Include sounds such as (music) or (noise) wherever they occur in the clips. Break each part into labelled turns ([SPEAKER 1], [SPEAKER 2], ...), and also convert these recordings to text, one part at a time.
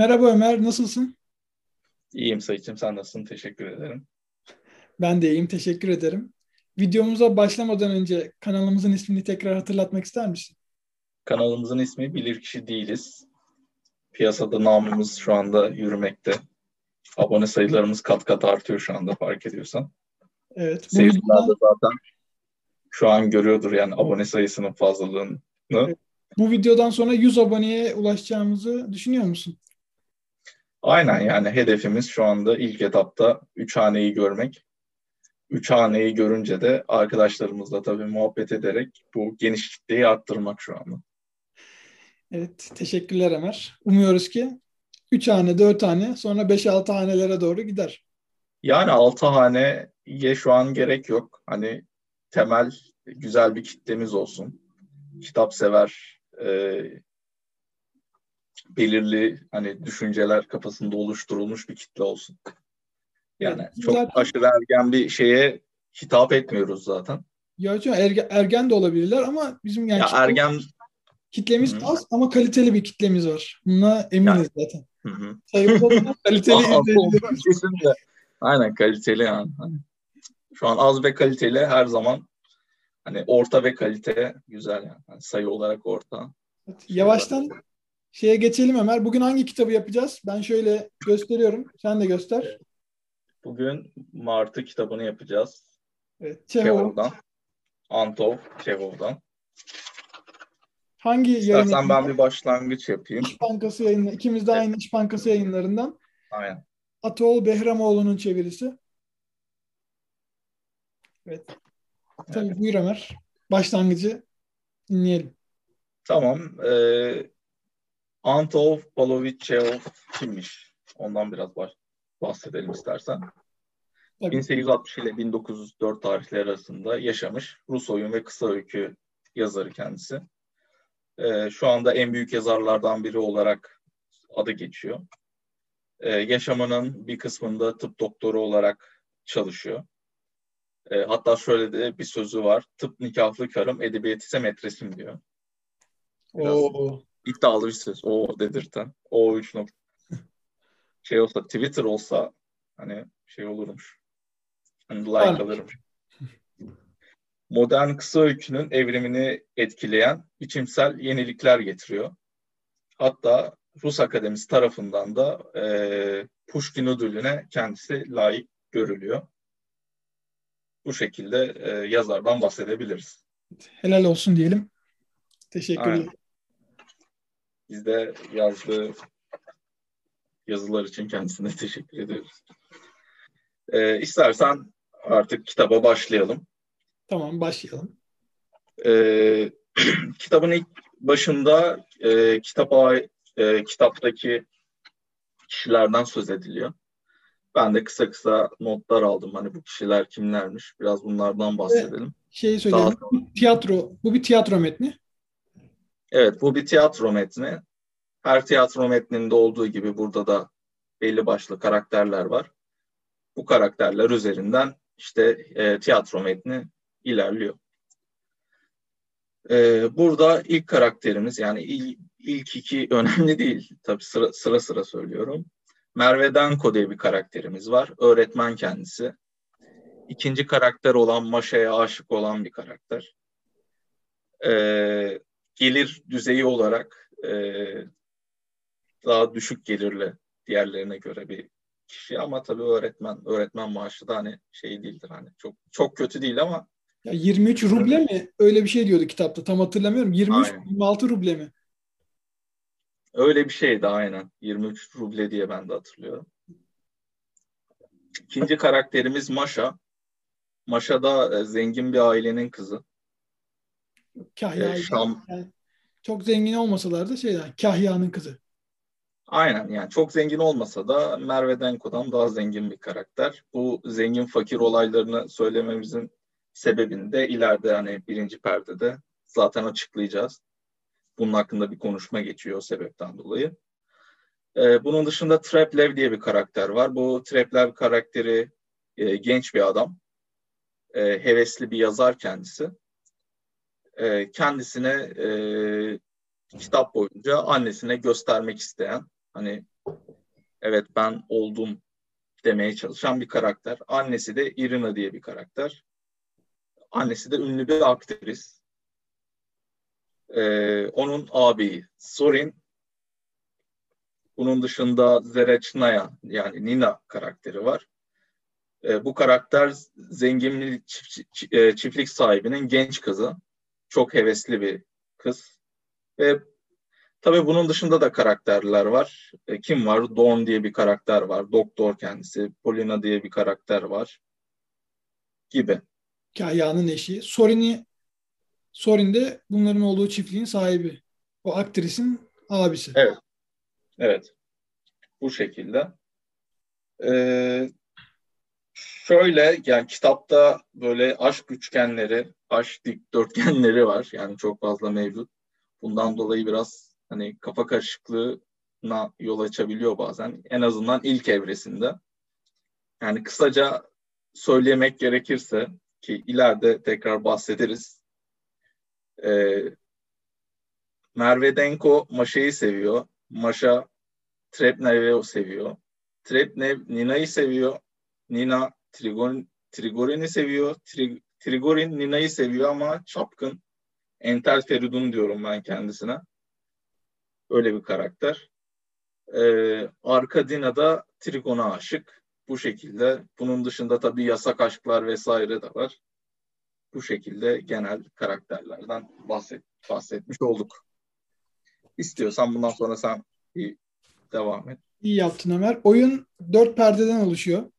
[SPEAKER 1] Merhaba Ömer, nasılsın?
[SPEAKER 2] İyiyim Sayıcım, sen nasılsın? Teşekkür ederim.
[SPEAKER 1] Ben de iyiyim, teşekkür ederim. Videomuza başlamadan önce kanalımızın ismini tekrar hatırlatmak ister misin?
[SPEAKER 2] Kanalımızın ismi Bilirkişi Değiliz. Piyasada namımız şu anda yürümekte. Abone sayılarımız kat kat artıyor şu anda fark ediyorsan.
[SPEAKER 1] Evet.
[SPEAKER 2] Seyirciler de zaten şu an görüyordur yani abone sayısının fazlalığını.
[SPEAKER 1] bu videodan sonra 100 aboneye ulaşacağımızı düşünüyor musun?
[SPEAKER 2] Aynen yani hedefimiz şu anda ilk etapta 3 haneyi görmek. 3 haneyi görünce de arkadaşlarımızla tabii muhabbet ederek bu geniş kitleyi arttırmak şu anda.
[SPEAKER 1] Evet, teşekkürler Ömer. Umuyoruz ki 3 hane, 4 hane, sonra 5-6 hanelere doğru gider.
[SPEAKER 2] Yani 6 haneye şu an gerek yok. Hani temel güzel bir kitlemiz olsun. Kitap sever, e, belirli hani düşünceler kafasında oluşturulmuş bir kitle olsun. Yani
[SPEAKER 1] Evet,
[SPEAKER 2] çok
[SPEAKER 1] zaten-
[SPEAKER 2] aşırı ergen bir şeye hitap etmiyoruz zaten.
[SPEAKER 1] Ya hocam ergen, ergen de olabilirler ama bizim yani
[SPEAKER 2] Ya
[SPEAKER 1] kitle-
[SPEAKER 2] ergen
[SPEAKER 1] kitlemiz
[SPEAKER 2] Hı.
[SPEAKER 1] az ama kaliteli bir kitlemiz var. Buna eminiz zaten. Sayımız olmadan (laughs) kaliteli
[SPEAKER 2] de. Aynen kaliteli yani. Hani şu an az ve kaliteli her zaman hani orta ve kalite güzel yani. Hani sayı olarak orta.
[SPEAKER 1] Evet, Yavaştan şeye geçelim Ömer. Bugün hangi kitabı yapacağız? Ben şöyle gösteriyorum. Sen de göster.
[SPEAKER 2] Bugün Martı kitabını yapacağız.
[SPEAKER 1] Evet,
[SPEAKER 2] Çehov'dan. Antov Çehov'dan.
[SPEAKER 1] hangi yayın
[SPEAKER 2] İstersen ben bir başlangıç yapayım.
[SPEAKER 1] İş Bankası yayını, ikimiz de aynı İş Bankası yayınlarından
[SPEAKER 2] Aynen.
[SPEAKER 1] Ataol Behramoğlu'nun çevirisi. Evet. Tabii buyur Ömer. Başlangıcı dinleyelim.
[SPEAKER 2] Tamam. Ee, Antov Pavlovich kimmiş? Ondan biraz bahsedelim istersen.
[SPEAKER 1] Tabii.
[SPEAKER 2] 1860 ile 1904 tarihleri arasında yaşamış Rus oyun ve kısa öykü yazarı kendisi. Ee, şu anda en büyük yazarlardan biri olarak adı geçiyor. Ee, yaşamının bir kısmında tıp doktoru olarak çalışıyor. Ee, hatta şöyle de bir sözü var. Tıp nikahlı karım, edebiyat ise metresim diyor. Biraz-
[SPEAKER 1] Oo.
[SPEAKER 2] İddialı bir söz. O dedirten. O 3 nokta. (laughs) Şey olsa Twitter olsa hani şey olurmuş. Hani like
[SPEAKER 1] Varmış.
[SPEAKER 2] alırmış. Modern kısa öykünün evrimini etkileyen biçimsel yenilikler getiriyor. Hatta Rus Akademisi tarafından da e, Pushkin ödülüne kendisi layık görülüyor. Bu şekilde e, yazardan bahsedebiliriz.
[SPEAKER 1] Helal olsun diyelim. Teşekkürler.
[SPEAKER 2] Aynen. Biz de yazdığı yazılar için kendisine (laughs) teşekkür ediyoruz. Ee, istersen artık kitaba başlayalım.
[SPEAKER 1] Tamam başlayalım.
[SPEAKER 2] Ee, (clears throat) kitabın ilk başında e, kitaba, e, kitaptaki kişilerden söz ediliyor. Ben de kısa kısa notlar aldım. Hani bu kişiler kimlermiş? Biraz bunlardan bahsedelim.
[SPEAKER 1] Şeyi söyleyelim.
[SPEAKER 2] Daha
[SPEAKER 1] Tiyatro. Bu bir tiyatro metni.
[SPEAKER 2] Evet, bu bir tiyatro metni. Her tiyatro metninde olduğu gibi burada da belli başlı karakterler var. Bu karakterler üzerinden işte e, tiyatro metni ilerliyor. E, burada ilk karakterimiz yani il, ilk iki önemli değil. Tabii sıra sıra, sıra söylüyorum. Merve Danko diye bir karakterimiz var. Öğretmen kendisi. İkinci karakter olan Maşa'ya aşık olan bir karakter. E, gelir düzeyi olarak e, daha düşük gelirli diğerlerine göre bir kişi ama tabii öğretmen öğretmen maaşı da hani şey değildir hani çok çok kötü değil ama
[SPEAKER 1] Ya 23 ruble mi? Öyle bir şey diyordu kitapta. Tam hatırlamıyorum. 23
[SPEAKER 2] Aynen.
[SPEAKER 1] 26 ruble mi?
[SPEAKER 2] öyle bir şeydi aynen 23 ruble diye ben de hatırlıyorum. İkinci karakterimiz Maşa. Maşa da e, zengin bir ailenin kızı.
[SPEAKER 1] Kahya.
[SPEAKER 2] E, Şam
[SPEAKER 1] Yani çok zengin olmasalar da şey yani Kahya'nın kızı.
[SPEAKER 2] Aynen yani çok zengin olmasa da Merve Denko'dan daha zengin bir karakter. Bu zengin fakir olaylarını söylememizin sebebini de ileride hani birinci perdede zaten açıklayacağız. Bunun hakkında bir konuşma geçiyor o sebepten dolayı. Ee, bunun dışında Treplev diye bir karakter var. Bu Treplev karakteri e, genç bir adam. E, hevesli bir yazar kendisi e, kendisine e, kitap boyunca annesine göstermek isteyen hani evet ben oldum demeye çalışan bir karakter. Annesi de Irina diye bir karakter. Annesi de ünlü bir aktris. Ee, onun ağabeyi Sorin. Bunun dışında Zerechnaya yani Nina karakteri var. Ee, bu karakter zengin çift, e, çiftlik sahibinin genç kızı. Çok hevesli bir kız. Ve tabii bunun dışında da karakterler var. E, kim var? Dawn diye bir karakter var. Doktor kendisi. Polina diye bir karakter var. Gibi.
[SPEAKER 1] Kayanın eşi. Sorin'i Sorin de bunların olduğu çiftliğin sahibi. O aktrisin abisi.
[SPEAKER 2] Evet. Evet. Bu şekilde. Ee, şöyle yani kitapta böyle aşk üçgenleri, aşk dikdörtgenleri var. Yani çok fazla mevcut. Bundan dolayı biraz hani kafa karışıklığına yol açabiliyor bazen. En azından ilk evresinde. Yani kısaca söylemek gerekirse ki ileride tekrar bahsederiz. Ee, Merve Denko Maşa'yı seviyor. Maşa Trepnev'i seviyor. Trepnev Nina'yı seviyor. Nina Trigon, Trigorin'i seviyor. Tri, Trigorin Nina'yı seviyor ama çapkın. Entel Feridun diyorum ben kendisine. Öyle bir karakter. Ee, Arkadina da Trigon'a aşık. Bu şekilde. Bunun dışında tabii yasak aşklar vesaire de var. Bu şekilde genel karakterlerden bahset, bahsetmiş olduk. İstiyorsan bundan sonra sen bir devam et.
[SPEAKER 1] İyi yaptın Ömer. Oyun dört perdeden oluşuyor.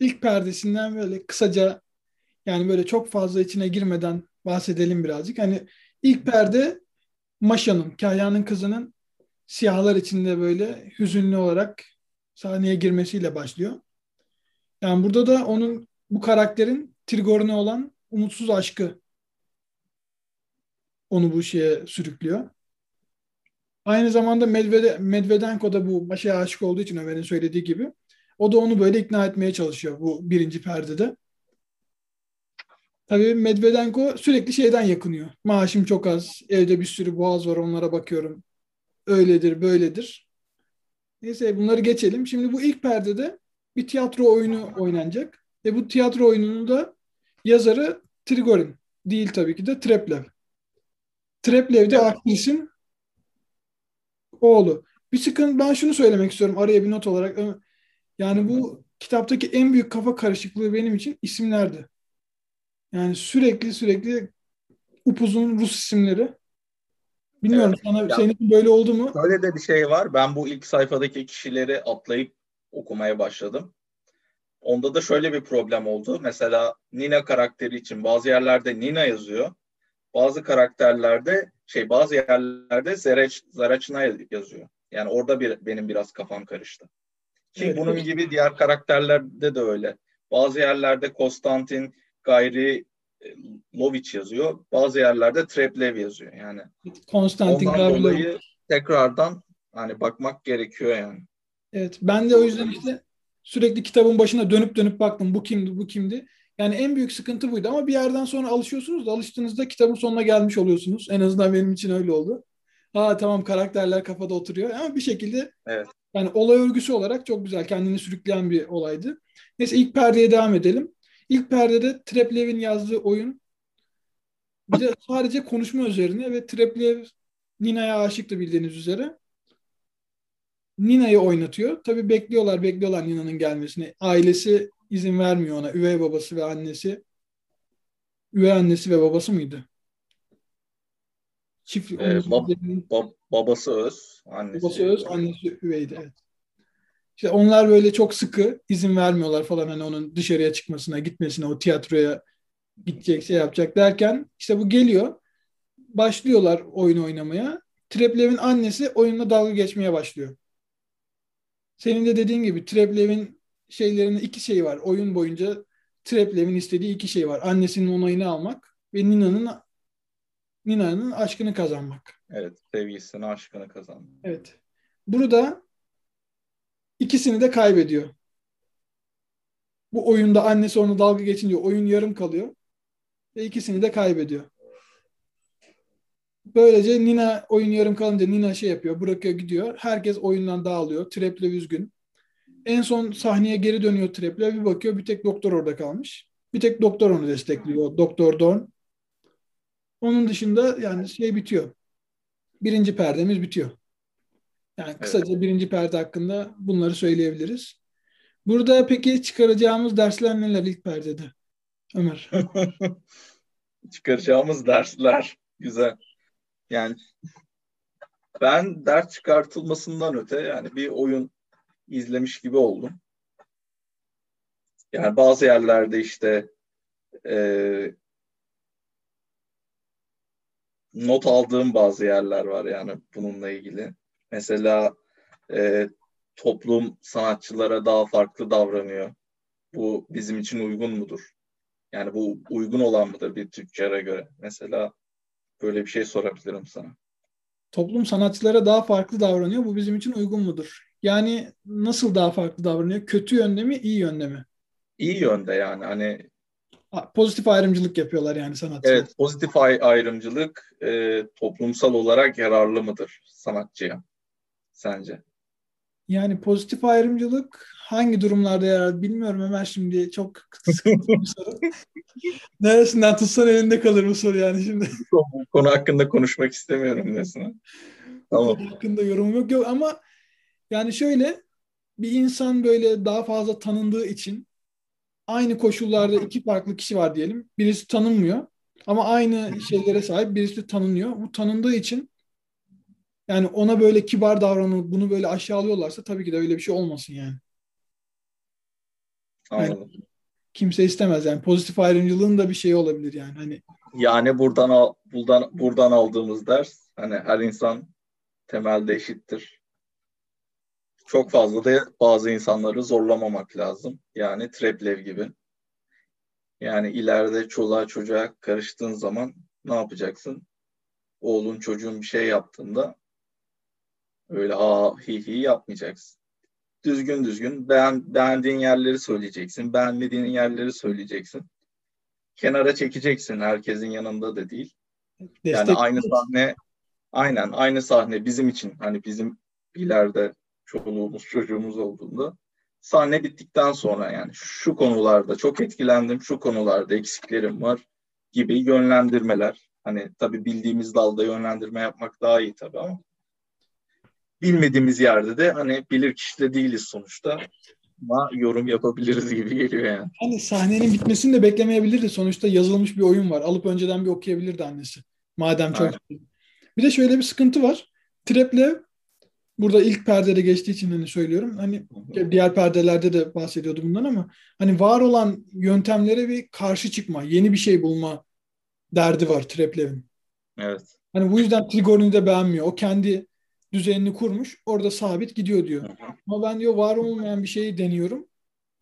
[SPEAKER 1] İlk perdesinden böyle kısaca yani böyle çok fazla içine girmeden bahsedelim birazcık. Hani ilk perde Maşa'nın, Kahya'nın kızının siyahlar içinde böyle hüzünlü olarak sahneye girmesiyle başlıyor. Yani burada da onun bu karakterin Trigor'una olan umutsuz aşkı onu bu şeye sürüklüyor. Aynı zamanda Medvede, Medvedenko da bu Maşa'ya aşık olduğu için Ömer'in söylediği gibi o da onu böyle ikna etmeye çalışıyor bu birinci perdede. Tabii Medvedenko sürekli şeyden yakınıyor. Maaşım çok az, evde bir sürü boğaz var onlara bakıyorum. Öyledir, böyledir. Neyse bunları geçelim. Şimdi bu ilk perdede bir tiyatro oyunu oynanacak. Ve bu tiyatro oyununun da yazarı Trigorin. Değil tabii ki de Treplev. Treplev de aktrisin oğlu. Bir sıkıntı ben şunu söylemek istiyorum araya bir not olarak. Yani bu kitaptaki en büyük kafa karışıklığı benim için isimlerdi. Yani sürekli sürekli upuzun Rus isimleri. Bilmiyorum evet. sana ya, senin böyle oldu mu?
[SPEAKER 2] Öyle de bir şey var. Ben bu ilk sayfadaki kişileri atlayıp okumaya başladım. Onda da şöyle bir problem oldu. Mesela Nina karakteri için bazı yerlerde Nina yazıyor. Bazı karakterlerde şey bazı yerlerde Zereç, Zaraçna yazıyor. Yani orada bir benim biraz kafam karıştı. Ki evet, bunun evet. gibi diğer karakterlerde de öyle. Bazı yerlerde Konstantin Gayri e, Lovic yazıyor. Bazı yerlerde Treplev yazıyor yani. Konstantin Ondan Gavrilov. dolayı tekrardan hani bakmak gerekiyor yani.
[SPEAKER 1] Evet ben de o yüzden işte sürekli kitabın başına dönüp dönüp baktım bu kimdi bu kimdi. Yani en büyük sıkıntı buydu ama bir yerden sonra alışıyorsunuz da alıştığınızda kitabın sonuna gelmiş oluyorsunuz. En azından benim için öyle oldu. Ha tamam karakterler kafada oturuyor ama bir şekilde evet. Yani olay örgüsü olarak çok güzel kendini sürükleyen bir olaydı. Neyse ilk perdeye devam edelim. İlk perdede Treplev'in yazdığı oyun bir de sadece konuşma üzerine ve Treplev Nina'ya aşıktı bildiğiniz üzere. Nina'yı oynatıyor. Tabii bekliyorlar, bekliyorlar Nina'nın gelmesini. Ailesi izin vermiyor ona. Üvey babası ve annesi. Üvey annesi ve babası mıydı?
[SPEAKER 2] Çift, ee, bab, bab, babası öz, annesi.
[SPEAKER 1] Babası öz, annesi üveydi. Evet. İşte onlar böyle çok sıkı izin vermiyorlar falan hani onun dışarıya çıkmasına, gitmesine, o tiyatroya gidecek, şey yapacak derken işte bu geliyor. Başlıyorlar oyun oynamaya. Treplev'in annesi oyunla dalga geçmeye başlıyor. Senin de dediğin gibi Treplev'in şeylerinin iki şeyi var. Oyun boyunca Treplev'in istediği iki şey var. Annesinin onayını almak ve Nina'nın Nina'nın aşkını kazanmak.
[SPEAKER 2] Evet, sevgisini, aşkını kazanmak.
[SPEAKER 1] Evet. Burada İkisini de kaybediyor. Bu oyunda annesi onu dalga geçince oyun yarım kalıyor. Ve ikisini de kaybediyor. Böylece Nina oyun yarım kalınca Nina şey yapıyor, bırakıyor gidiyor. Herkes oyundan dağılıyor. Treple üzgün. En son sahneye geri dönüyor Treple. Bir bakıyor bir tek doktor orada kalmış. Bir tek doktor onu destekliyor. Doktor Dorn. Onun dışında yani şey bitiyor. Birinci perdemiz bitiyor. Yani kısaca evet. birinci perde hakkında bunları söyleyebiliriz. Burada peki çıkaracağımız dersler neler ilk perdede? Ömer. (laughs)
[SPEAKER 2] çıkaracağımız dersler güzel. Yani ben ders çıkartılmasından öte yani bir oyun izlemiş gibi oldum. Yani bazı yerlerde işte e, not aldığım bazı yerler var yani bununla ilgili. Mesela e, toplum sanatçılara daha farklı davranıyor. Bu bizim için uygun mudur? Yani bu uygun olan mıdır bir tüccara göre? Mesela böyle bir şey sorabilirim sana.
[SPEAKER 1] Toplum sanatçılara daha farklı davranıyor. Bu bizim için uygun mudur? Yani nasıl daha farklı davranıyor? Kötü yönde mi, iyi yönde mi?
[SPEAKER 2] İyi yönde yani hani
[SPEAKER 1] pozitif ayrımcılık yapıyorlar yani sanatçılar.
[SPEAKER 2] Evet, pozitif ayrımcılık e, toplumsal olarak yararlı mıdır sanatçıya sence?
[SPEAKER 1] Yani pozitif ayrımcılık hangi durumlarda yarar bilmiyorum Ömer şimdi çok sıkıntı bir soru. (laughs) Neresinden tutsan elinde kalır bu soru yani şimdi.
[SPEAKER 2] Bu konu hakkında konuşmak istemiyorum nesine.
[SPEAKER 1] Tamam. Konu hakkında yorumum yok. yok ama yani şöyle bir insan böyle daha fazla tanındığı için aynı koşullarda iki farklı kişi var diyelim. Birisi tanınmıyor ama aynı şeylere sahip birisi de tanınıyor. Bu tanındığı için yani ona böyle kibar davranıp bunu böyle aşağılıyorlarsa tabii ki de öyle bir şey olmasın yani.
[SPEAKER 2] Anladım. Yani,
[SPEAKER 1] kimse istemez yani pozitif ayrımcılığın da bir şey olabilir yani hani.
[SPEAKER 2] Yani buradan al, buradan buradan aldığımız ders hani her insan temelde eşittir. Çok fazla da bazı insanları zorlamamak lazım. Yani Treplev gibi. Yani ileride çoluğa çocuğa karıştığın zaman ne yapacaksın? Oğlun çocuğun bir şey yaptığında öyle ha hi hi yapmayacaksın. Düzgün düzgün beğen, beğendiğin yerleri söyleyeceksin. Beğenmediğin yerleri söyleyeceksin. Kenara çekeceksin herkesin yanında da değil. Destek yani aynı sahne aynen aynı sahne bizim için hani bizim ileride çoluğumuz çocuğumuz olduğunda sahne bittikten sonra yani şu konularda çok etkilendim, şu konularda eksiklerim var gibi yönlendirmeler. Hani tabii bildiğimiz dalda yönlendirme yapmak daha iyi tabii ama bilmediğimiz yerde de hani bilir kişi de değiliz sonuçta ama yorum yapabiliriz gibi geliyor yani.
[SPEAKER 1] Hani sahnenin bitmesini de beklemeyebilirdi. Sonuçta yazılmış bir oyun var. Alıp önceden bir okuyabilirdi annesi. Madem çok. Aynen. Bir de şöyle bir sıkıntı var. Trap'le burada ilk perdede geçtiği için hani söylüyorum. Hani diğer perdelerde de bahsediyordu bundan ama hani var olan yöntemlere bir karşı çıkma, yeni bir şey bulma derdi var Treplev'in.
[SPEAKER 2] Evet.
[SPEAKER 1] Hani bu yüzden Trigor'unu da beğenmiyor. O kendi düzenini kurmuş. Orada sabit gidiyor diyor. Ama ben diyor var olmayan bir şeyi deniyorum.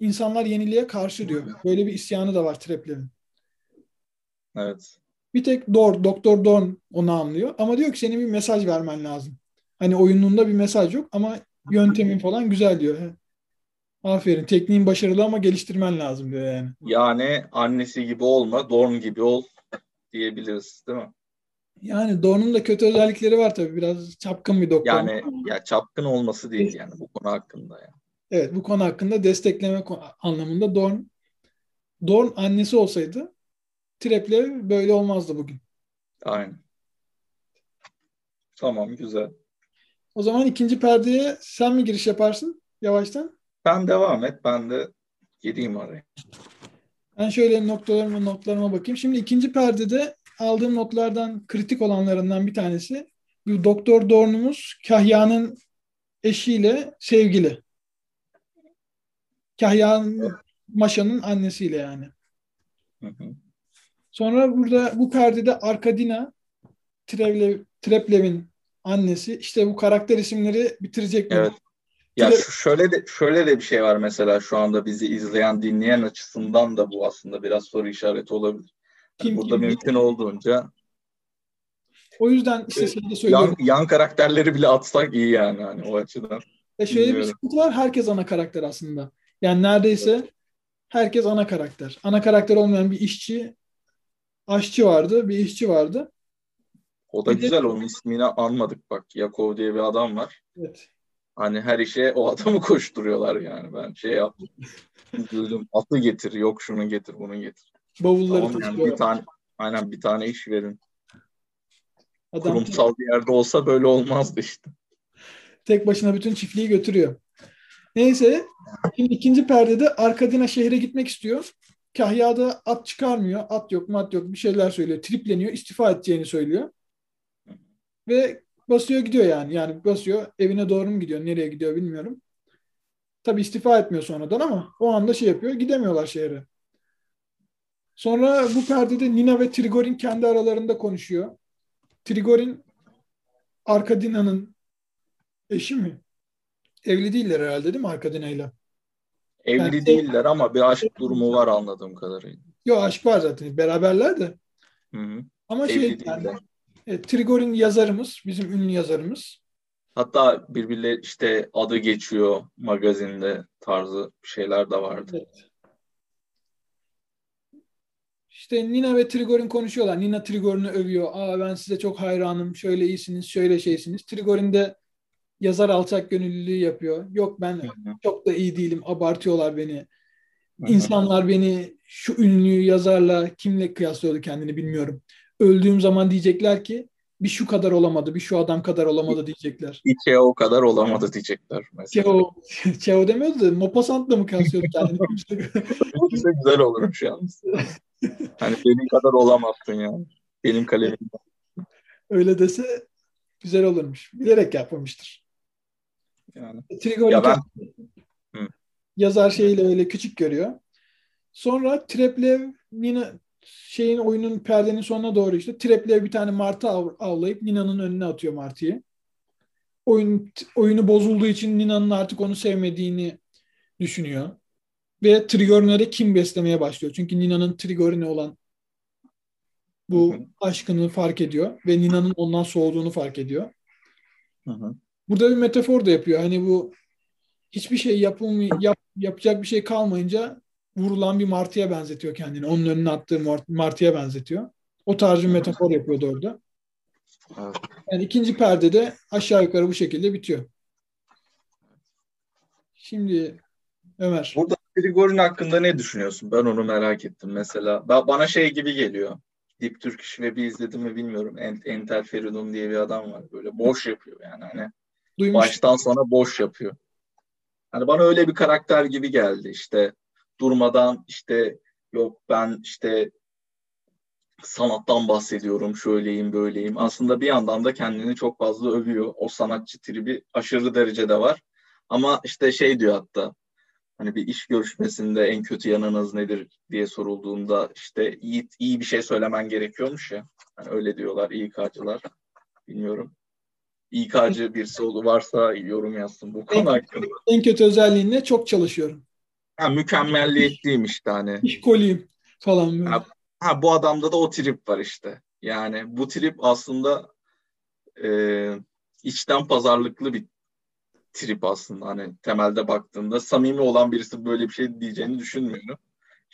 [SPEAKER 1] İnsanlar yeniliğe karşı diyor. Böyle bir isyanı da var Treplev'in.
[SPEAKER 2] Evet.
[SPEAKER 1] Bir tek Dor, Doktor Dorn onu anlıyor. Ama diyor ki senin bir mesaj vermen lazım. Hani oyununda bir mesaj yok ama yöntemin falan güzel diyor. Aferin. Tekniğin başarılı ama geliştirmen lazım diyor yani.
[SPEAKER 2] Yani annesi gibi olma, Dorn gibi ol (laughs) diyebiliriz değil mi?
[SPEAKER 1] Yani Dorn'un da kötü özellikleri var tabii. Biraz çapkın bir doktor.
[SPEAKER 2] Yani ya çapkın olması değil yani bu konu hakkında yani.
[SPEAKER 1] Evet bu konu hakkında destekleme anlamında Dorn Dorn annesi olsaydı Trep'le böyle olmazdı bugün.
[SPEAKER 2] Aynen. Tamam güzel.
[SPEAKER 1] O zaman ikinci perdeye sen mi giriş yaparsın yavaştan?
[SPEAKER 2] Sen devam et. Ben de gireyim oraya.
[SPEAKER 1] Ben şöyle noktalarıma notlarıma bakayım. Şimdi ikinci perdede aldığım notlardan kritik olanlarından bir tanesi bir Doktor Dorn'umuz Kahya'nın eşiyle sevgili. Kahya'nın Maşa'nın annesiyle yani. Sonra burada bu perdede Arkadina Trevlev, Treplev'in annesi. İşte bu karakter isimleri bitirecek
[SPEAKER 2] mi? Evet. Ya Tre- şöyle de şöyle de bir şey var mesela şu anda bizi izleyen, dinleyen açısından da bu aslında biraz soru işareti olabilir. Kim, yani burada kim, mümkün kim? olduğunca
[SPEAKER 1] o yüzden işte şeyde söylüyorum.
[SPEAKER 2] Yan, yan karakterleri bile atsak iyi yani hani o açıdan.
[SPEAKER 1] E şöyle Bilmiyorum. bir sıkıntı var. Herkes ana karakter aslında. Yani neredeyse herkes ana karakter. Ana karakter olmayan bir işçi, aşçı vardı, bir işçi vardı.
[SPEAKER 2] O da
[SPEAKER 1] Bir de-
[SPEAKER 2] güzel. Onun ismini anmadık bak. Yakov diye bir adam var.
[SPEAKER 1] Evet.
[SPEAKER 2] Hani her işe o adamı koşturuyorlar yani. Ben şey yaptım. Üzüldüm. Atı getir. Yok şunu getir, bunu getir.
[SPEAKER 1] Bavulları
[SPEAKER 2] Tamam yani bir tane aynen bir tane iş verin.
[SPEAKER 1] Adam
[SPEAKER 2] Kurumsal bir yerde olsa böyle olmazdı işte.
[SPEAKER 1] tek başına bütün çiftliği götürüyor. Neyse. Şimdi ikinci perdede Arkadina şehre gitmek istiyor. Kahya'da at çıkarmıyor. At yok, mat yok. Bir şeyler söylüyor. Tripleniyor. istifa edeceğini söylüyor. Ve basıyor gidiyor yani. Yani basıyor. Evine doğru mu gidiyor? Nereye gidiyor bilmiyorum. Tabi istifa etmiyor sonradan ama o anda şey yapıyor. Gidemiyorlar şehre. Sonra bu perdede Nina ve Trigorin kendi aralarında konuşuyor. Trigorin Arkadina'nın eşi mi? Evli değiller herhalde değil mi Arkadina'yla?
[SPEAKER 2] Evli
[SPEAKER 1] Yani-
[SPEAKER 2] değiller ama bir aşk durumu var anladığım kadarıyla.
[SPEAKER 1] Yok aşk var zaten. Beraberler de.
[SPEAKER 2] Hı hı.
[SPEAKER 1] Ama
[SPEAKER 2] Evli
[SPEAKER 1] şey
[SPEAKER 2] değiller.
[SPEAKER 1] yani, evet, Trigorin yazarımız. Bizim ünlü yazarımız.
[SPEAKER 2] Hatta birbirleri işte adı geçiyor magazinde tarzı şeyler de vardı.
[SPEAKER 1] Evet. İşte Nina ve Trigorin konuşuyorlar. Nina Trigorin'i övüyor. Aa ben size çok hayranım. Şöyle iyisiniz, şöyle şeysiniz. Trigorin de yazar alçak gönüllülüğü yapıyor. Yok ben çok da iyi değilim. Abartıyorlar beni. İnsanlar beni şu ünlü yazarla kimle kıyaslıyordu kendini bilmiyorum. Öldüğüm zaman diyecekler ki bir şu kadar olamadı, bir şu adam kadar olamadı diyecekler.
[SPEAKER 2] İki o kadar olamadı diyecekler mesela.
[SPEAKER 1] Cheo, Cheo (laughs) demiyordu da Maupassant'la mı kıyaslıyordu kendini?
[SPEAKER 2] Kimse güzel olurmuş yalnız. Hani benim kadar olamazsın yani. Benim kalemim.
[SPEAKER 1] Öyle dese güzel olurmuş. Bilerek yapmamıştır.
[SPEAKER 2] Yani.
[SPEAKER 1] Trigorin
[SPEAKER 2] Ya ben
[SPEAKER 1] yazar şeyiyle öyle küçük görüyor. Sonra Treplev Nina şeyin oyunun perdenin sonuna doğru işte Treplev bir tane martı av- avlayıp Nina'nın önüne atıyor martıyı. Oyun oyunu bozulduğu için Nina'nın artık onu sevmediğini düşünüyor. Ve Trigorin'e kim beslemeye başlıyor. Çünkü Nina'nın Trigorin'e olan bu
[SPEAKER 2] Hı hı.
[SPEAKER 1] aşkını fark ediyor ve Nina'nın ondan soğuduğunu fark ediyor.
[SPEAKER 2] Hı hı.
[SPEAKER 1] Burada bir metafor da yapıyor. Hani bu hiçbir şey yapılmay yap, yapacak bir şey kalmayınca vurulan bir martıya benzetiyor kendini. Onun önüne attığı mart- martıya benzetiyor. O tarz bir metafor yapıyordu orada.
[SPEAKER 2] Evet.
[SPEAKER 1] Yani ikinci perdede aşağı yukarı bu şekilde bitiyor. Şimdi Ömer.
[SPEAKER 2] Burada Grigorin hakkında ne düşünüyorsun? Ben onu merak ettim mesela. Ba- Bana şey gibi geliyor. Deep Turkish Web'i izledim mi bilmiyorum. Ent- Entel Feridun diye bir adam var. Böyle boş yapıyor yani. Hani
[SPEAKER 1] Duymuş.
[SPEAKER 2] baştan sona boş yapıyor. Hani bana öyle bir karakter gibi geldi. İşte durmadan işte yok ben işte sanattan bahsediyorum, şöyleyim, böyleyim. Aslında bir yandan da kendini çok fazla övüyor. O sanatçı tribi aşırı derecede var. Ama işte şey diyor hatta hani bir iş görüşmesinde en kötü yanınız nedir diye sorulduğunda işte iyi, iyi bir şey söylemen gerekiyormuş ya. Hani öyle diyorlar İK'cılar. Bilmiyorum. İK'cı birisi varsa yorum yazsın bu konu hakkında.
[SPEAKER 1] En kötü özelliğinde çok çalışıyorum.
[SPEAKER 2] Ha, mükemmeliyetçiyim işte hani.
[SPEAKER 1] İşkoliyim falan böyle.
[SPEAKER 2] Ha, Ha bu adamda da o trip var işte. Yani bu trip aslında e, içten pazarlıklı bir trip aslında. Hani temelde baktığında samimi olan birisi böyle bir şey diyeceğini düşünmüyorum.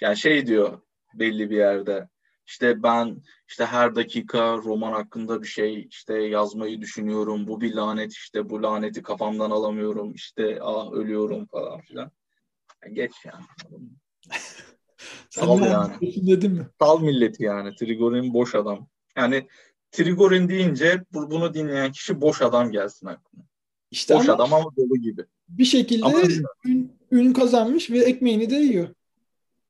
[SPEAKER 2] Yani şey diyor belli bir yerde. İşte ben işte her dakika roman hakkında bir şey işte yazmayı düşünüyorum. Bu bir lanet işte bu laneti kafamdan alamıyorum. İşte ah ölüyorum falan filan. Geç yani. (laughs) Sal yani.
[SPEAKER 1] dedim mi?
[SPEAKER 2] Sal milleti yani. Trigorin boş adam. Yani Trigorin deyince bu- bunu dinleyen kişi boş adam gelsin aklına.
[SPEAKER 1] İşte
[SPEAKER 2] Boş
[SPEAKER 1] ama
[SPEAKER 2] adam ama dolu gibi.
[SPEAKER 1] bir şekilde
[SPEAKER 2] Ama
[SPEAKER 1] ün, ün kazanmış ve ekmeğini de yiyor.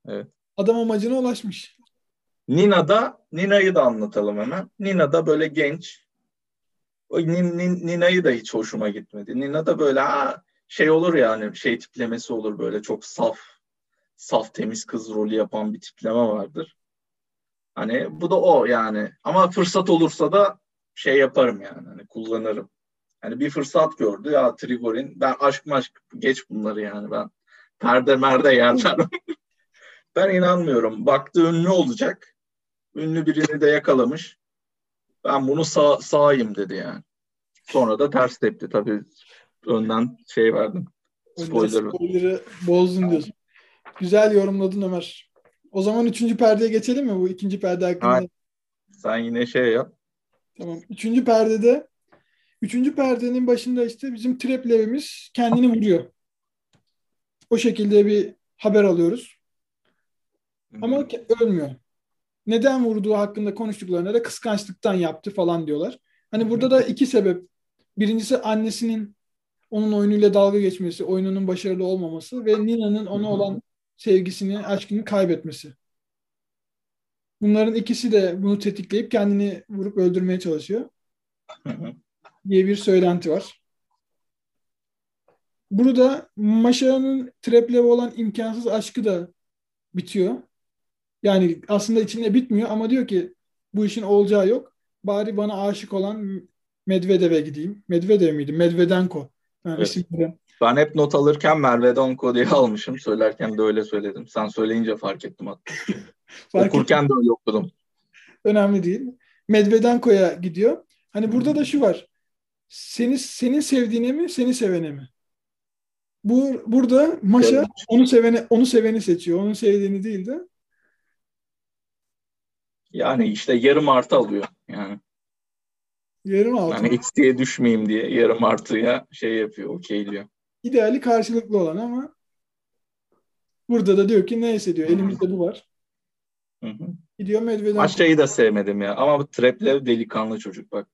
[SPEAKER 2] Evet.
[SPEAKER 1] Adam amacına ulaşmış.
[SPEAKER 2] Nina'da, Nina'yı da anlatalım hemen. Nina'da böyle genç. Nina'yı da hiç hoşuma gitmedi. Nina'da böyle ha, şey olur yani şey tiplemesi olur böyle çok saf, saf temiz kız rolü yapan bir tipleme vardır. Hani bu da o yani. Ama fırsat olursa da şey yaparım yani. Hani kullanırım. Hani bir fırsat gördü ya Trigorin. Ben aşk maşk geç bunları yani ben. Perde merde yerler. (laughs) ben inanmıyorum. Baktı ünlü olacak. Ünlü birini de yakalamış. Ben bunu sağ, sağayım dedi yani. Sonra da ters tepti tabii. Önden şey verdim. Spoiler.
[SPEAKER 1] Spoiler'ı bozdun diyorsun. Güzel yorumladın Ömer. O zaman üçüncü perdeye geçelim mi bu ikinci perde hakkında?
[SPEAKER 2] Aynen. Sen yine şey yap.
[SPEAKER 1] Tamam. Üçüncü perdede üçüncü perdenin başında işte bizim Treplev'imiz kendini vuruyor. O şekilde bir haber alıyoruz. Ama ölmüyor. Neden vurduğu hakkında konuştuklarında da kıskançlıktan yaptı falan diyorlar. Hani burada da iki sebep. Birincisi annesinin onun oyunuyla dalga geçmesi, oyununun başarılı olmaması ve Nina'nın ona olan sevgisini, aşkını kaybetmesi. Bunların ikisi de bunu tetikleyip kendini vurup öldürmeye çalışıyor. diye bir söylenti var. Burada Maşa'nın Trep'le olan imkansız aşkı da bitiyor. Yani aslında içinde bitmiyor ama diyor ki bu işin olacağı yok. Bari bana aşık olan Medvedev'e gideyim. Medvedev miydi? Medvedenko. Yani
[SPEAKER 2] evet. isimleri. Ben hep not alırken Mervedonko diye (laughs) almışım. Söylerken de öyle söyledim. Sen söyleyince fark ettim hatta. (laughs) fark Okurken ettim. de okudum.
[SPEAKER 1] Önemli değil. Medvedenko'ya gidiyor. Hani burada da şu var. Seni senin sevdiğine mi, seni sevene mi? Bu burada Maşa evet. onu seveni onu seveni seçiyor. Onun sevdiğini değil de.
[SPEAKER 2] Yani işte yarım artı alıyor yani.
[SPEAKER 1] Yarım artı.
[SPEAKER 2] Yani eksiye düşmeyeyim diye yarım artıya şey yapıyor, okeyliyor.
[SPEAKER 1] İdeali karşılıklı olan ama burada da diyor ki neyse diyor elimizde bu var.
[SPEAKER 2] Hı hı. Gidiyor Medvedenko. Maçayı da sevmedim ya. Ama bu Treplev delikanlı çocuk bak.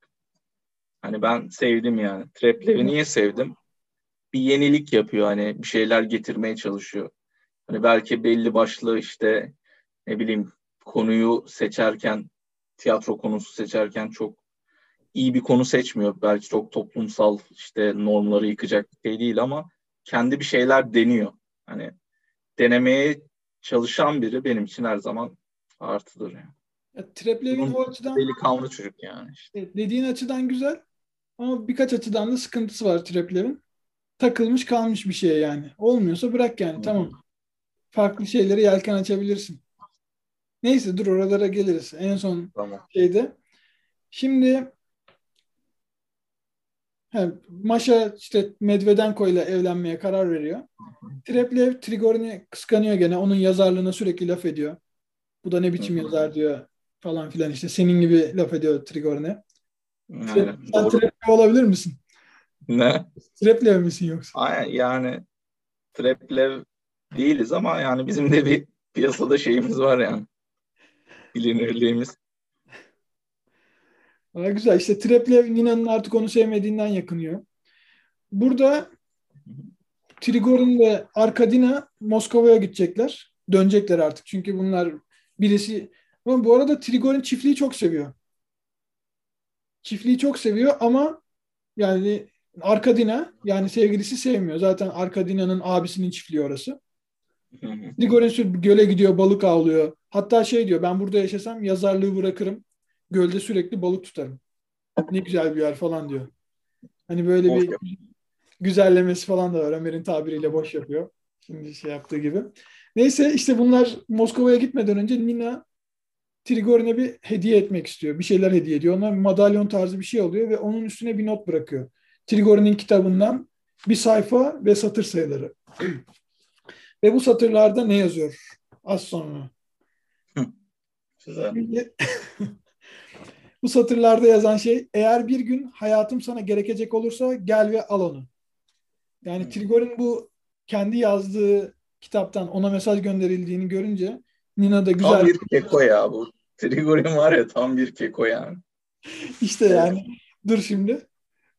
[SPEAKER 2] Hani ben sevdim yani. Treplev'i niye sevdim? Bir yenilik yapıyor hani bir şeyler getirmeye çalışıyor. Hani belki belli başlı işte ne bileyim konuyu seçerken tiyatro konusu seçerken çok iyi bir konu seçmiyor. Belki çok toplumsal işte normları yıkacak bir şey değil ama kendi bir şeyler deniyor. Hani denemeye çalışan biri benim için her zaman artıdır yani.
[SPEAKER 1] Ya, Treplev'in o açıdan
[SPEAKER 2] delikanlı çocuk yani. Işte.
[SPEAKER 1] Dediğin açıdan güzel ama birkaç açıdan da sıkıntısı var Treplev'in. Takılmış kalmış bir şey yani. Olmuyorsa bırak yani. Hmm. Tamam. Farklı şeylere yelken açabilirsin. Neyse dur oralara geliriz. En son tamam. şeyde. Şimdi he, Maşa işte Medvedenko ile evlenmeye karar veriyor. Treplev Trigorin'i kıskanıyor gene. Onun yazarlığına sürekli laf ediyor. Bu da ne biçim yazar diyor falan filan işte. Senin gibi laf ediyor Trigorin'e. Sen Treplev olabilir misin?
[SPEAKER 2] Ne?
[SPEAKER 1] Treplev misin yoksa?
[SPEAKER 2] Aynen yani Treplev değiliz ama yani bizim de bir piyasada şeyimiz var yani bilinirliğimiz.
[SPEAKER 1] Aa, güzel. İşte Treplev Nina'nın artık onu sevmediğinden yakınıyor. Burada Trigorin ve Arkadina Moskova'ya gidecekler. Dönecekler artık. Çünkü bunlar birisi ama bu arada Trigorin çiftliği çok seviyor. Çiftliği çok seviyor ama yani Arkadina yani sevgilisi sevmiyor. Zaten Arkadina'nın abisinin çiftliği orası. Trigorin göle gidiyor balık avlıyor. Hatta şey diyor ben burada yaşasam yazarlığı bırakırım. Gölde sürekli balık tutarım. Ne güzel bir yer falan diyor. Hani böyle bir güzellemesi falan da var. Ömer'in tabiriyle boş yapıyor. Şimdi şey yaptığı gibi. Neyse işte bunlar Moskova'ya gitmeden önce Nina Trigorin'e bir hediye etmek istiyor. Bir şeyler hediye ediyor. Ona madalyon tarzı bir şey alıyor ve onun üstüne bir not bırakıyor. Trigorin'in kitabından bir sayfa ve satır sayıları. (clears throat) ve bu satırlarda ne yazıyor? Az sonra. (laughs) Bu satırlarda yazan şey eğer bir gün hayatım sana gerekecek olursa gel ve al onu. Yani hmm. Trigorin bu kendi yazdığı kitaptan ona mesaj gönderildiğini görünce Nina da güzel.
[SPEAKER 2] Tam bir keko ya bu. Trigorin var ya tam bir keko yani.
[SPEAKER 1] İşte yani dur şimdi.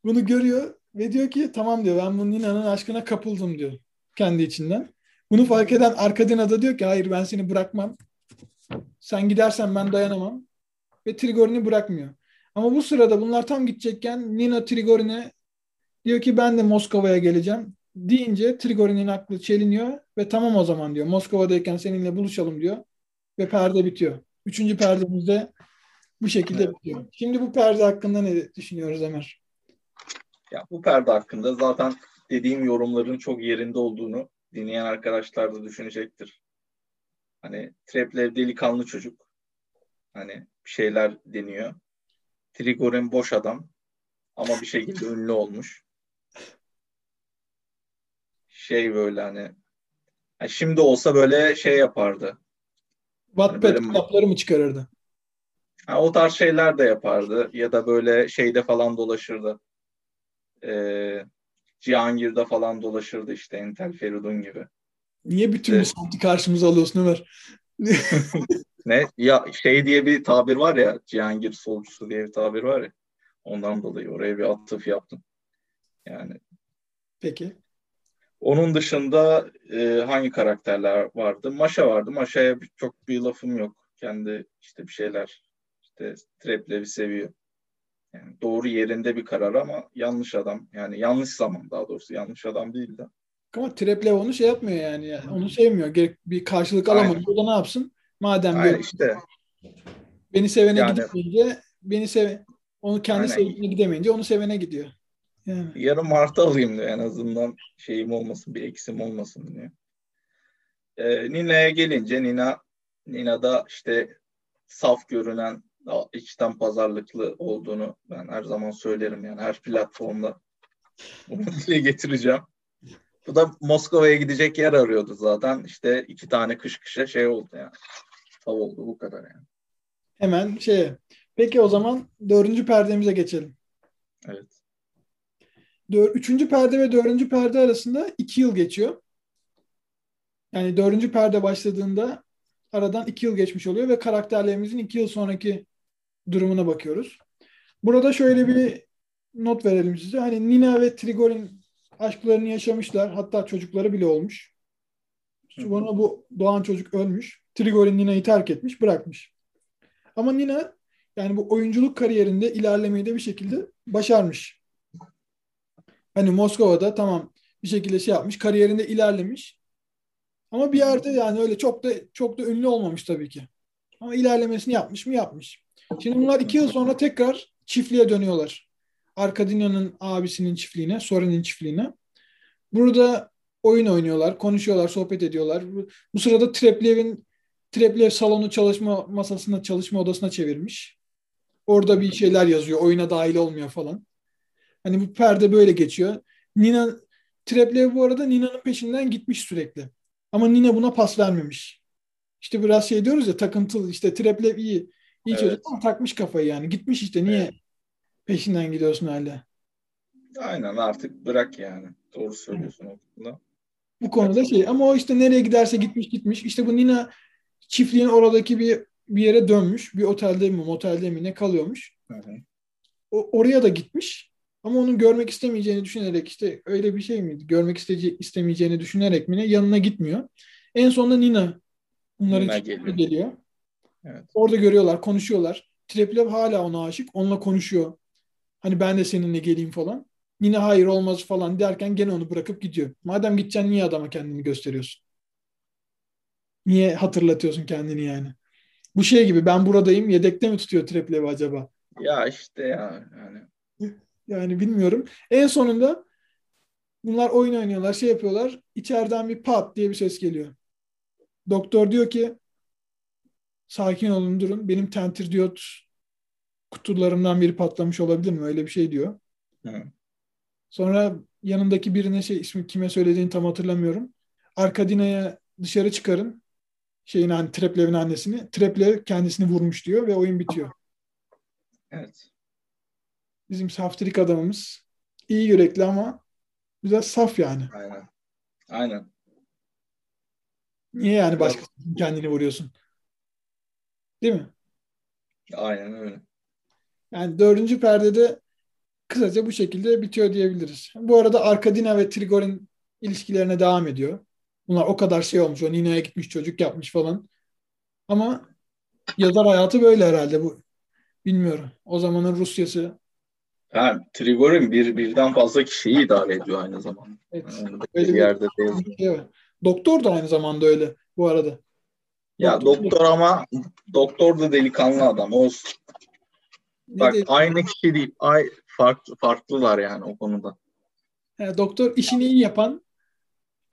[SPEAKER 1] Bunu görüyor ve diyor ki tamam diyor ben bu Nina'nın aşkına kapıldım diyor kendi içinden. Bunu fark eden Arkadina da diyor ki hayır ben seni bırakmam. Sen gidersen ben dayanamam. Ve Trigorin'i bırakmıyor. Ama bu sırada bunlar tam gidecekken Nina Trigorin'e diyor ki ben de Moskova'ya geleceğim. Deyince Trigorin'in aklı çeliniyor ve tamam o zaman diyor. Moskova'dayken seninle buluşalım diyor. Ve perde bitiyor. Üçüncü perdemizde bu şekilde evet. bitiyor. Şimdi bu perde hakkında ne düşünüyoruz Ömer?
[SPEAKER 2] Ya bu perde hakkında zaten dediğim yorumların çok yerinde olduğunu dinleyen arkadaşlar da düşünecektir. Hani Treplev delikanlı çocuk. Hani bir şeyler deniyor. Trigorin boş adam. Ama bir şekilde (laughs) ünlü olmuş. Şey böyle hani yani şimdi olsa böyle şey yapardı.
[SPEAKER 1] Wattpad hani kitapları mı çıkarırdı?
[SPEAKER 2] Ha, o tarz şeyler de yapardı. Ya da böyle şeyde falan dolaşırdı. Ee, Cihangir'de falan dolaşırdı işte Entel Feridun gibi.
[SPEAKER 1] Niye bütün evet. bu santi karşımıza alıyorsun Ömer? (laughs)
[SPEAKER 2] ne? Ya şey diye bir tabir var ya Cihangir solcusu diye bir tabir var ya. Ondan dolayı oraya bir atıf yaptım. Yani.
[SPEAKER 1] Peki.
[SPEAKER 2] Onun dışında e, hangi karakterler vardı? Maşa vardı. Maşa'ya çok bir lafım yok. Kendi işte bir şeyler işte Treplevi seviyor. Yani doğru yerinde bir karar ama yanlış adam. Yani yanlış zaman daha doğrusu yanlış adam değil de.
[SPEAKER 1] Ama Treplev onu şey yapmıyor yani. yani onu sevmiyor. Gerek bir karşılık alamadı. O da ne yapsın? Madem
[SPEAKER 2] Aynen işte.
[SPEAKER 1] Beni sevene yani, gidemeyince beni sev onu kendi sevdiğine gidemeyince onu sevene gidiyor.
[SPEAKER 2] Yani. Yarın Mart'ı alayım diyor en azından şeyim olmasın bir eksim olmasın diyor. Ee, Nina'ya gelince Nina Nina'da işte saf görünen içten pazarlıklı olduğunu ben her zaman söylerim yani her platformda bunu (laughs) dile getireceğim. Bu da Moskova'ya gidecek yer arıyordu zaten. İşte iki tane kış kışa şey oldu yani. Tav oldu bu kadar yani.
[SPEAKER 1] Hemen şey. Peki o zaman dördüncü perdemize geçelim.
[SPEAKER 2] Evet.
[SPEAKER 1] Dör, üçüncü perde ve dördüncü perde arasında iki yıl geçiyor. Yani dördüncü perde başladığında aradan iki yıl geçmiş oluyor ve karakterlerimizin iki yıl sonraki durumuna bakıyoruz. Burada şöyle bir not verelim size. Hani Nina ve Trigorin aşklarını yaşamışlar. Hatta çocukları bile olmuş. Sonra bu doğan çocuk ölmüş. Trigorin Nina'yı terk etmiş, bırakmış. Ama Nina yani bu oyunculuk kariyerinde ilerlemeyi de bir şekilde başarmış. Hani Moskova'da tamam bir şekilde şey yapmış, kariyerinde ilerlemiş. Ama bir yerde yani öyle çok da çok da ünlü olmamış tabii ki. Ama ilerlemesini yapmış mı yapmış. Şimdi bunlar iki yıl sonra tekrar çiftliğe dönüyorlar. Arkadinya'nın abisinin çiftliğine, Soren'in çiftliğine. Burada oyun oynuyorlar, konuşuyorlar, sohbet ediyorlar. Bu sırada Treplev'in Treplev salonu çalışma masasına, çalışma odasına çevirmiş. Orada bir şeyler yazıyor, oyuna dahil olmuyor falan. Hani bu perde böyle geçiyor. Nina Treplev bu arada Nina'nın peşinden gitmiş sürekli. Ama Nina buna pas vermemiş. İşte biraz şey diyoruz ya takıntılı işte Treplev iyi. iyi evet. çocuk ama takmış kafayı yani. Gitmiş işte niye evet. peşinden gidiyorsun hala?
[SPEAKER 2] Aynen artık bırak yani. Doğru söylüyorsun o konuda.
[SPEAKER 1] Bu konuda şey ama o işte nereye giderse gitmiş gitmiş. İşte bu Nina çiftliğin oradaki bir bir yere dönmüş. Bir otelde mi motelde mi ne kalıyormuş. Hı hı. O, oraya da gitmiş. Ama onun görmek istemeyeceğini düşünerek işte öyle bir şey miydi? Görmek isteyece- istemeyeceğini düşünerek mi ne? Yanına gitmiyor. En sonunda Nina bunların Nina geliyor. geliyor. Evet. Orada görüyorlar, konuşuyorlar. Treplev hala ona aşık. Onunla konuşuyor. Hani ben de seninle geleyim falan. Nina hayır olmaz falan derken gene onu bırakıp gidiyor. Madem gideceksin niye adama kendini gösteriyorsun? Niye hatırlatıyorsun kendini yani? Bu şey gibi ben buradayım yedekte mi tutuyor Treplev acaba?
[SPEAKER 2] Ya işte ya yani.
[SPEAKER 1] Yani bilmiyorum. En sonunda bunlar oyun oynuyorlar, şey yapıyorlar. İçeriden bir pat diye bir ses geliyor. Doktor diyor ki sakin olun durun. Benim tentir diyot kutularımdan biri patlamış olabilir mi? Öyle bir şey diyor. Hı. Sonra yanındaki birine şey ismi kime söylediğini tam hatırlamıyorum. Arkadina'ya dışarı çıkarın. Şeyin hani Treplev'in annesini. Treplev kendisini vurmuş diyor ve oyun bitiyor.
[SPEAKER 2] Evet.
[SPEAKER 1] Bizim saftirik adamımız iyi yürekli ama biraz saf yani.
[SPEAKER 2] Aynen. Aynen.
[SPEAKER 1] Niye yani başka kendini vuruyorsun? Değil mi?
[SPEAKER 2] Aynen öyle.
[SPEAKER 1] Yani dördüncü perdede kısaca bu şekilde bitiyor diyebiliriz. Bu arada Arkadina ve Trigorin ilişkilerine devam ediyor. Bunlar o kadar şey olmuş. O Nina'ya gitmiş çocuk yapmış falan. Ama yazar hayatı böyle herhalde bu. Bilmiyorum. O zamanın Rusyası.
[SPEAKER 2] Yani Trigorin bir birden fazla kişiyi idare ediyor aynı zamanda. Evet. Yani bir yerde
[SPEAKER 1] değil. Şey doktor da aynı zamanda öyle bu arada.
[SPEAKER 2] Ya doktor, doktor ama doktor da delikanlı adam olsun. Ne Bak değil? aynı kişi değil. Ay, farklı, farklılar yani o konuda.
[SPEAKER 1] Yani doktor işini iyi yapan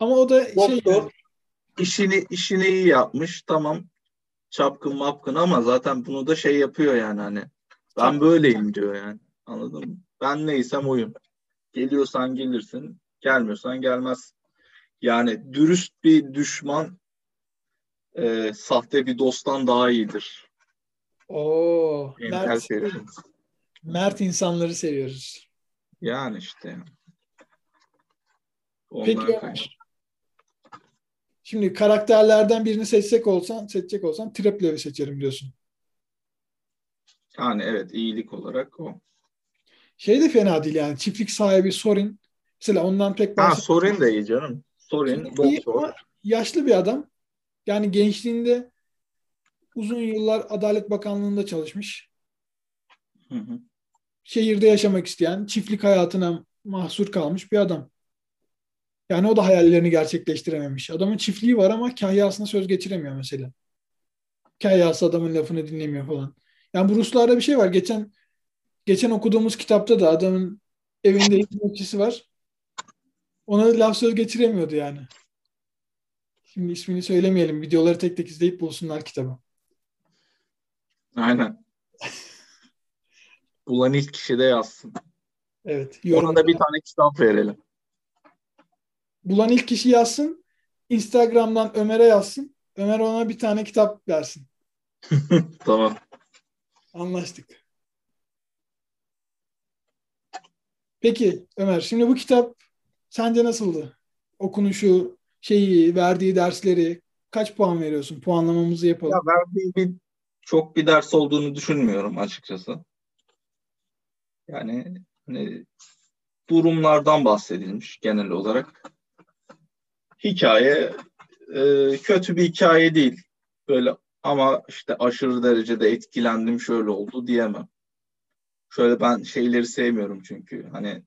[SPEAKER 1] ama o da
[SPEAKER 2] şey doktor şey yani. işini işini iyi yapmış tamam çapkın mapkın ama zaten bunu da şey yapıyor yani hani ben böyleyim diyor yani anladın mı? Ben neysem oyum. Geliyorsan gelirsin gelmiyorsan gelmez. Yani dürüst bir düşman e, sahte bir dosttan daha iyidir.
[SPEAKER 1] Oo, Mert. Mert insanları seviyoruz.
[SPEAKER 2] Yani işte. Ondan
[SPEAKER 1] Peki. Ömer. Şimdi karakterlerden birini seçecek olsan, seçecek olsan Trepler'i seçerim diyorsun.
[SPEAKER 2] Yani evet iyilik olarak o.
[SPEAKER 1] Şey de fena değil yani. Çiftlik sahibi Sorin. Mesela ondan pek
[SPEAKER 2] Ha
[SPEAKER 1] bahsetmiyorum.
[SPEAKER 2] Sorin de iyi canım. Sorin,
[SPEAKER 1] ama yaşlı bir adam. Yani gençliğinde uzun yıllar Adalet Bakanlığı'nda çalışmış.
[SPEAKER 2] Hı hı.
[SPEAKER 1] Şehirde yaşamak isteyen, çiftlik hayatına mahsur kalmış bir adam. Yani o da hayallerini gerçekleştirememiş. Adamın çiftliği var ama kahyasına söz geçiremiyor mesela. Kahyası adamın lafını dinlemiyor falan. Yani bu Ruslarda bir şey var. Geçen geçen okuduğumuz kitapta da adamın evinde (laughs) hizmetçisi var. Ona laf söz geçiremiyordu yani. Şimdi ismini söylemeyelim. Videoları tek tek izleyip bulsunlar kitabı.
[SPEAKER 2] Aynen. Bulan ilk kişi de yazsın.
[SPEAKER 1] Evet.
[SPEAKER 2] Ona da bir tane kitap verelim.
[SPEAKER 1] Bulan ilk kişi yazsın. Instagram'dan Ömer'e yazsın. Ömer ona bir tane kitap versin. (laughs)
[SPEAKER 2] Tamam.
[SPEAKER 1] Anlaştık. Peki Ömer, şimdi bu kitap sence nasıldı? Okunuşu, şeyi, verdiği dersleri kaç puan veriyorsun? Puanlamamızı yapalım.
[SPEAKER 2] Ya verdiği bir çok bir ders olduğunu düşünmüyorum açıkçası. Yani hani durumlardan bahsedilmiş genel olarak. Hikaye e, kötü bir hikaye değil. Böyle ama işte aşırı derecede etkilendim şöyle oldu diyemem. Şöyle ben şeyleri sevmiyorum çünkü hani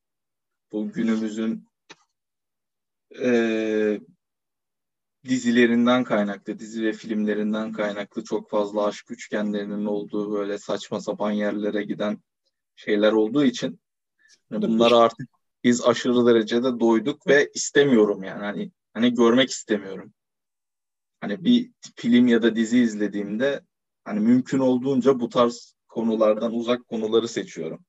[SPEAKER 2] bu günümüzün e, dizilerinden kaynaklı, dizi ve filmlerinden kaynaklı çok fazla aşk üçgenlerinin olduğu böyle saçma sapan yerlere giden şeyler olduğu için hani bunları artık biz aşırı derecede doyduk ve istemiyorum yani hani hani görmek istemiyorum. Hani bir film ya da dizi izlediğimde hani mümkün olduğunca bu tarz konulardan uzak konuları seçiyorum.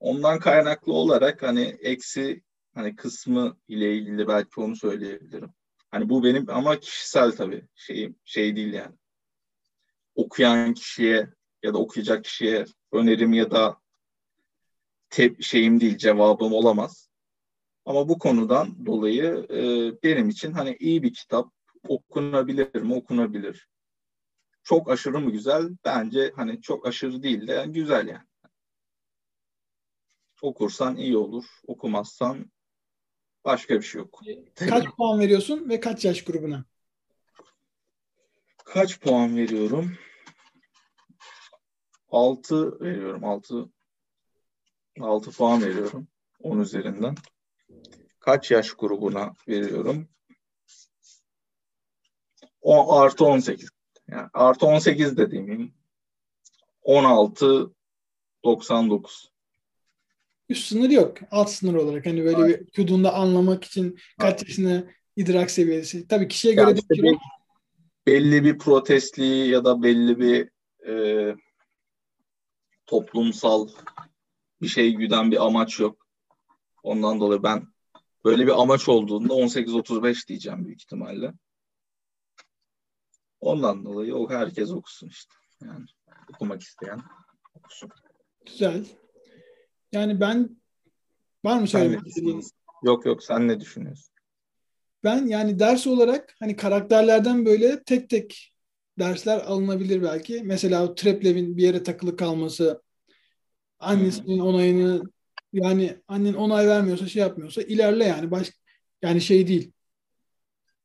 [SPEAKER 2] Ondan kaynaklı olarak hani eksi hani kısmı ile ilgili belki onu söyleyebilirim. Hani bu benim ama kişisel tabii şeyim şey değil yani. Okuyan kişiye ya da okuyacak kişiye önerim ya da tep şeyim değil cevabım olamaz. Ama bu konudan dolayı e, benim için hani iyi bir kitap okunabilir mi? Okunabilir. Çok aşırı mı güzel? Bence hani çok aşırı değil de yani güzel yani. Okursan iyi olur. Okumazsan başka bir şey yok.
[SPEAKER 1] Kaç puan veriyorsun ve kaç yaş grubuna?
[SPEAKER 2] Kaç puan veriyorum? 6 veriyorum. 6 6 puan veriyorum. 10 üzerinden. Kaç yaş grubuna veriyorum? O artı 18. Yani artı 18 de demeyeyim. 16 99.
[SPEAKER 1] Üst sınır yok. Alt sınır olarak. Hani böyle bir okuduğunda anlamak için kaç yaşına idrak seviyesi. Tabii kişiye göre
[SPEAKER 2] Yani
[SPEAKER 1] değişiyor.
[SPEAKER 2] belli bir protestliği ya da belli bir e, toplumsal bir şey güden bir amaç yok. Ondan dolayı ben böyle bir amaç olduğunda 18-35 diyeceğim büyük ihtimalle. Ondan dolayı o herkes okusun işte. Yani okumak isteyen okusun.
[SPEAKER 1] Güzel. Yani ben var mı söylemek istediğin?
[SPEAKER 2] düşünüyorsun? Yok yok sen ne düşünüyorsun?
[SPEAKER 1] Ben yani ders olarak hani karakterlerden böyle tek tek dersler alınabilir belki. Mesela o Treplev'in bir yere takılı kalması, annesinin onayını yani annen onay vermiyorsa şey yapmıyorsa ilerle yani baş yani şey değil.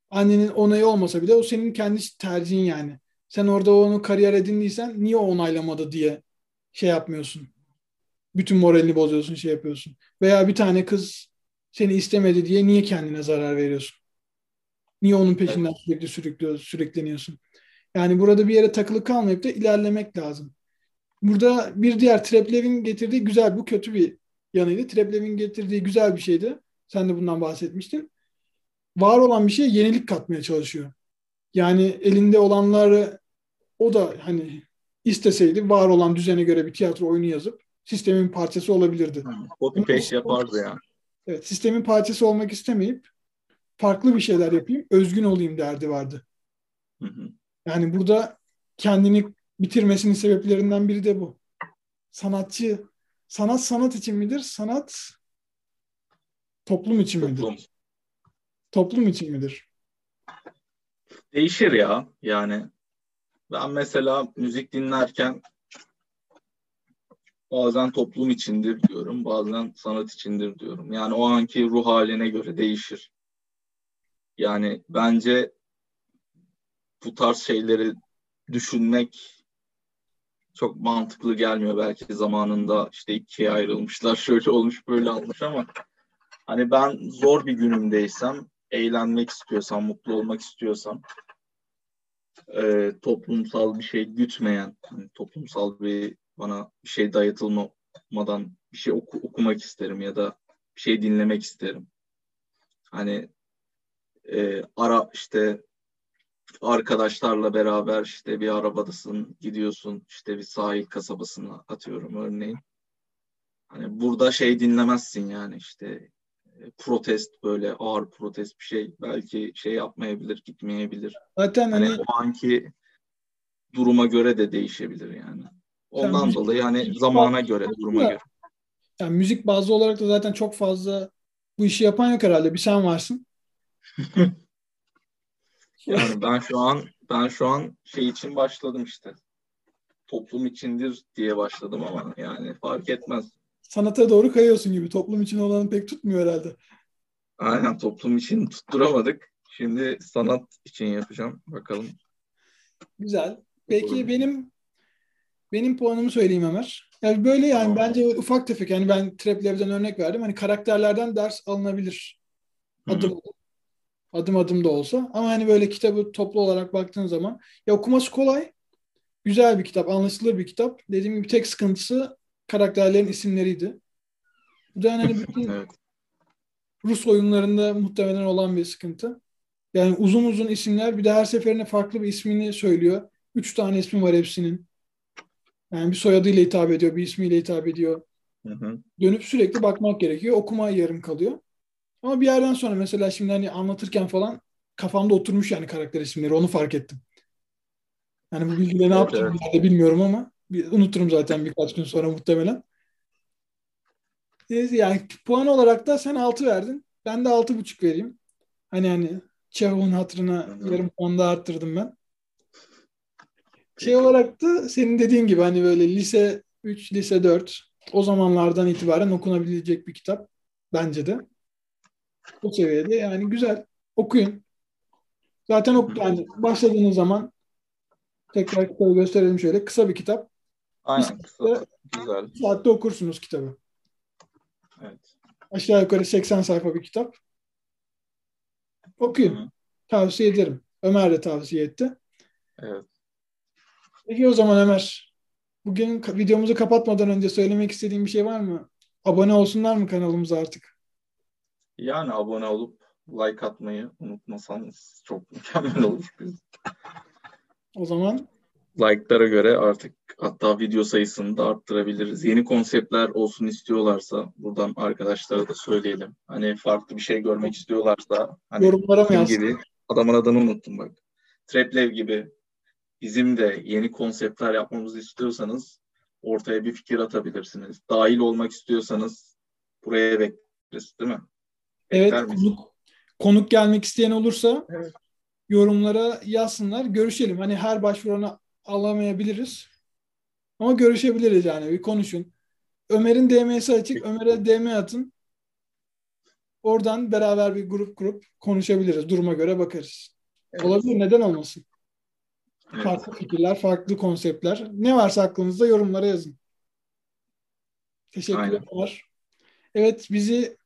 [SPEAKER 1] Annenin onayı olmasa bile o senin kendi tercihin yani. Sen orada onu kariyer edindiysen niye onaylamadı diye şey yapmıyorsun. Bütün moralini bozuyorsun, şey yapıyorsun. Veya bir tane kız seni istemedi diye niye kendine zarar veriyorsun? Niye onun peşinden sürekli sürüklüyor, sürükleniyorsun? Yani burada bir yere takılı kalmayıp da ilerlemek lazım. Burada bir diğer Treplev'in getirdiği güzel, bu kötü bir yanıydı. Treplev'in getirdiği güzel bir şeydi. Sen de bundan bahsetmiştin. Var olan bir şeye yenilik katmaya çalışıyor. Yani elinde olanları o da hani isteseydi var olan düzene göre bir tiyatro oyunu yazıp sistemin parçası olabilirdi.
[SPEAKER 2] Copy paste yapardı ya.
[SPEAKER 1] Evet, sistemin parçası olmak istemeyip farklı bir şeyler yapayım, özgün olayım derdi vardı.
[SPEAKER 2] Hı hı.
[SPEAKER 1] Yani burada kendini bitirmesinin sebeplerinden biri de bu. Sanatçı, sanat sanat için midir? Sanat toplum için midir?
[SPEAKER 2] Toplum.
[SPEAKER 1] Toplum için midir?
[SPEAKER 2] Değişir ya. Yani ben mesela müzik dinlerken bazen toplum içindir diyorum, bazen sanat içindir diyorum. Yani o anki ruh haline göre değişir. Yani bence bu tarz şeyleri düşünmek çok mantıklı gelmiyor. Belki zamanında işte ikiye ayrılmışlar, (laughs) şöyle olmuş, böyle olmuş ama hani ben zor bir günümdeysem, eğlenmek istiyorsam, mutlu olmak istiyorsam e, toplumsal bir şey gütmeyen, hani toplumsal bir bana bir şey dayatılmadan bir şey oku, okumak isterim ya da bir şey dinlemek isterim. Hani e, ara işte arkadaşlarla beraber işte bir arabadasın, gidiyorsun işte bir sahil kasabasına atıyorum örneğin. Hani burada şey dinlemezsin yani işte e, protest böyle ağır protest bir şey belki şey yapmayabilir, gitmeyebilir.
[SPEAKER 1] Zaten
[SPEAKER 2] hani,
[SPEAKER 1] hani
[SPEAKER 2] o anki duruma göre de değişebilir yani. Ondan
[SPEAKER 1] müzik-
[SPEAKER 2] dolayı hani zamana göre, duruma
[SPEAKER 1] ya.
[SPEAKER 2] göre.
[SPEAKER 1] yani müzik bazlı olarak da zaten çok fazla bu işi yapan yok herhalde. Bir sen varsın. (laughs)
[SPEAKER 2] Yani ben şu an ben şu an şey için başladım işte. Toplum içindir diye başladım ama yani fark etmez.
[SPEAKER 1] Sanata doğru kayıyorsun gibi. Toplum için olanı pek tutmuyor herhalde.
[SPEAKER 2] Aynen toplum için tutturamadık. Şimdi sanat için yapacağım. Bakalım.
[SPEAKER 1] Güzel. Peki
[SPEAKER 2] Olur.
[SPEAKER 1] benim benim puanımı söyleyeyim Ömer. Yani böyle yani
[SPEAKER 2] Tamam.
[SPEAKER 1] bence ufak tefek yani ben Treplev'den örnek verdim. Hani karakterlerden ders alınabilir. Adım adım. Adım adım da olsa. Ama hani böyle kitabı toplu olarak baktığın zaman ya okuması kolay. Güzel bir kitap, anlaşılır bir kitap. Dediğim gibi tek sıkıntısı karakterlerin isimleriydi. Bu da hani (laughs) bütün
[SPEAKER 2] Evet.
[SPEAKER 1] Rus oyunlarında muhtemelen olan bir sıkıntı. Yani uzun uzun isimler bir de her seferinde farklı bir ismini söylüyor. Üç tane ismi var hepsinin. Yani bir soyadıyla hitap ediyor, bir ismiyle hitap ediyor.
[SPEAKER 2] Hı hı.
[SPEAKER 1] Dönüp sürekli bakmak gerekiyor. Okuma yarım kalıyor. Ama bir yerden sonra mesela şimdi hani anlatırken falan kafamda oturmuş yani karakter isimleri. Onu fark ettim. Yani bu bilgiyle ne
[SPEAKER 2] Evet,
[SPEAKER 1] yapacağım
[SPEAKER 2] evet.
[SPEAKER 1] bilmiyorum ama bir, unuturum zaten birkaç gün sonra muhtemelen. Neyse Yani puan olarak da sen 6 verdin. Ben de 6,5 vereyim. Hani hani Çehov'un hatırına yarım puan daha arttırdım ben. Şey olarak da senin dediğin gibi hani böyle lise 3, lise 4 o zamanlardan itibaren okunabilecek bir kitap bence de. O seviyede yani güzel. Okuyun. Zaten ok yani başladığınız zaman tekrar kitabı gösterelim şöyle. Kısa bir kitap.
[SPEAKER 2] Aynen. Kısa, güzel.
[SPEAKER 1] Bir saatte okursunuz kitabı.
[SPEAKER 2] Evet.
[SPEAKER 1] Aşağı yukarı 80 sayfa bir kitap. Okuyun.
[SPEAKER 2] hı.
[SPEAKER 1] Tavsiye ederim. Ömer de tavsiye etti.
[SPEAKER 2] Evet.
[SPEAKER 1] Peki o zaman Ömer. Bugün videomuzu kapatmadan önce söylemek istediğin bir şey var mı? Abone olsunlar mı kanalımıza artık?
[SPEAKER 2] Yani abone olup like atmayı unutmasanız çok (laughs) mükemmel olur. Biz
[SPEAKER 1] O zaman
[SPEAKER 2] like'lara göre artık hatta video sayısını da arttırabiliriz. Yeni konseptler olsun istiyorlarsa buradan arkadaşlara da söyleyelim. Hani farklı bir şey görmek istiyorlarsa hani
[SPEAKER 1] yorumlara mı
[SPEAKER 2] gibi adamın adını unuttum bak. Traplev gibi bizim de yeni konseptler yapmamızı istiyorsanız ortaya bir fikir atabilirsiniz. Dahil olmak istiyorsanız buraya bekleriz değil mi?
[SPEAKER 1] Evet konuk, konuk gelmek isteyen olursa
[SPEAKER 2] Evet.
[SPEAKER 1] yorumlara yazsınlar. Görüşelim. Hani her başvuranı alamayabiliriz. Ama görüşebiliriz yani. Bir konuşun. Ömer'in DM'si açık. Ömer'e DM atın. Oradan beraber bir grup kurup konuşabiliriz. Duruma göre bakarız.
[SPEAKER 2] Evet.
[SPEAKER 1] Olabilir. Neden olmasın?
[SPEAKER 2] Evet.
[SPEAKER 1] Farklı fikirler, farklı konseptler. Ne varsa aklınızda yorumlara yazın. Teşekkürler.
[SPEAKER 2] Aynen.
[SPEAKER 1] Evet bizi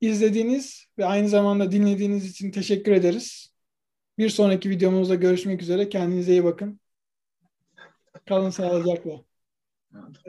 [SPEAKER 1] izlediğiniz ve aynı zamanda dinlediğiniz için teşekkür ederiz. Bir sonraki videomuzda görüşmek üzere. Kendinize iyi bakın. Kalın sağlıcakla.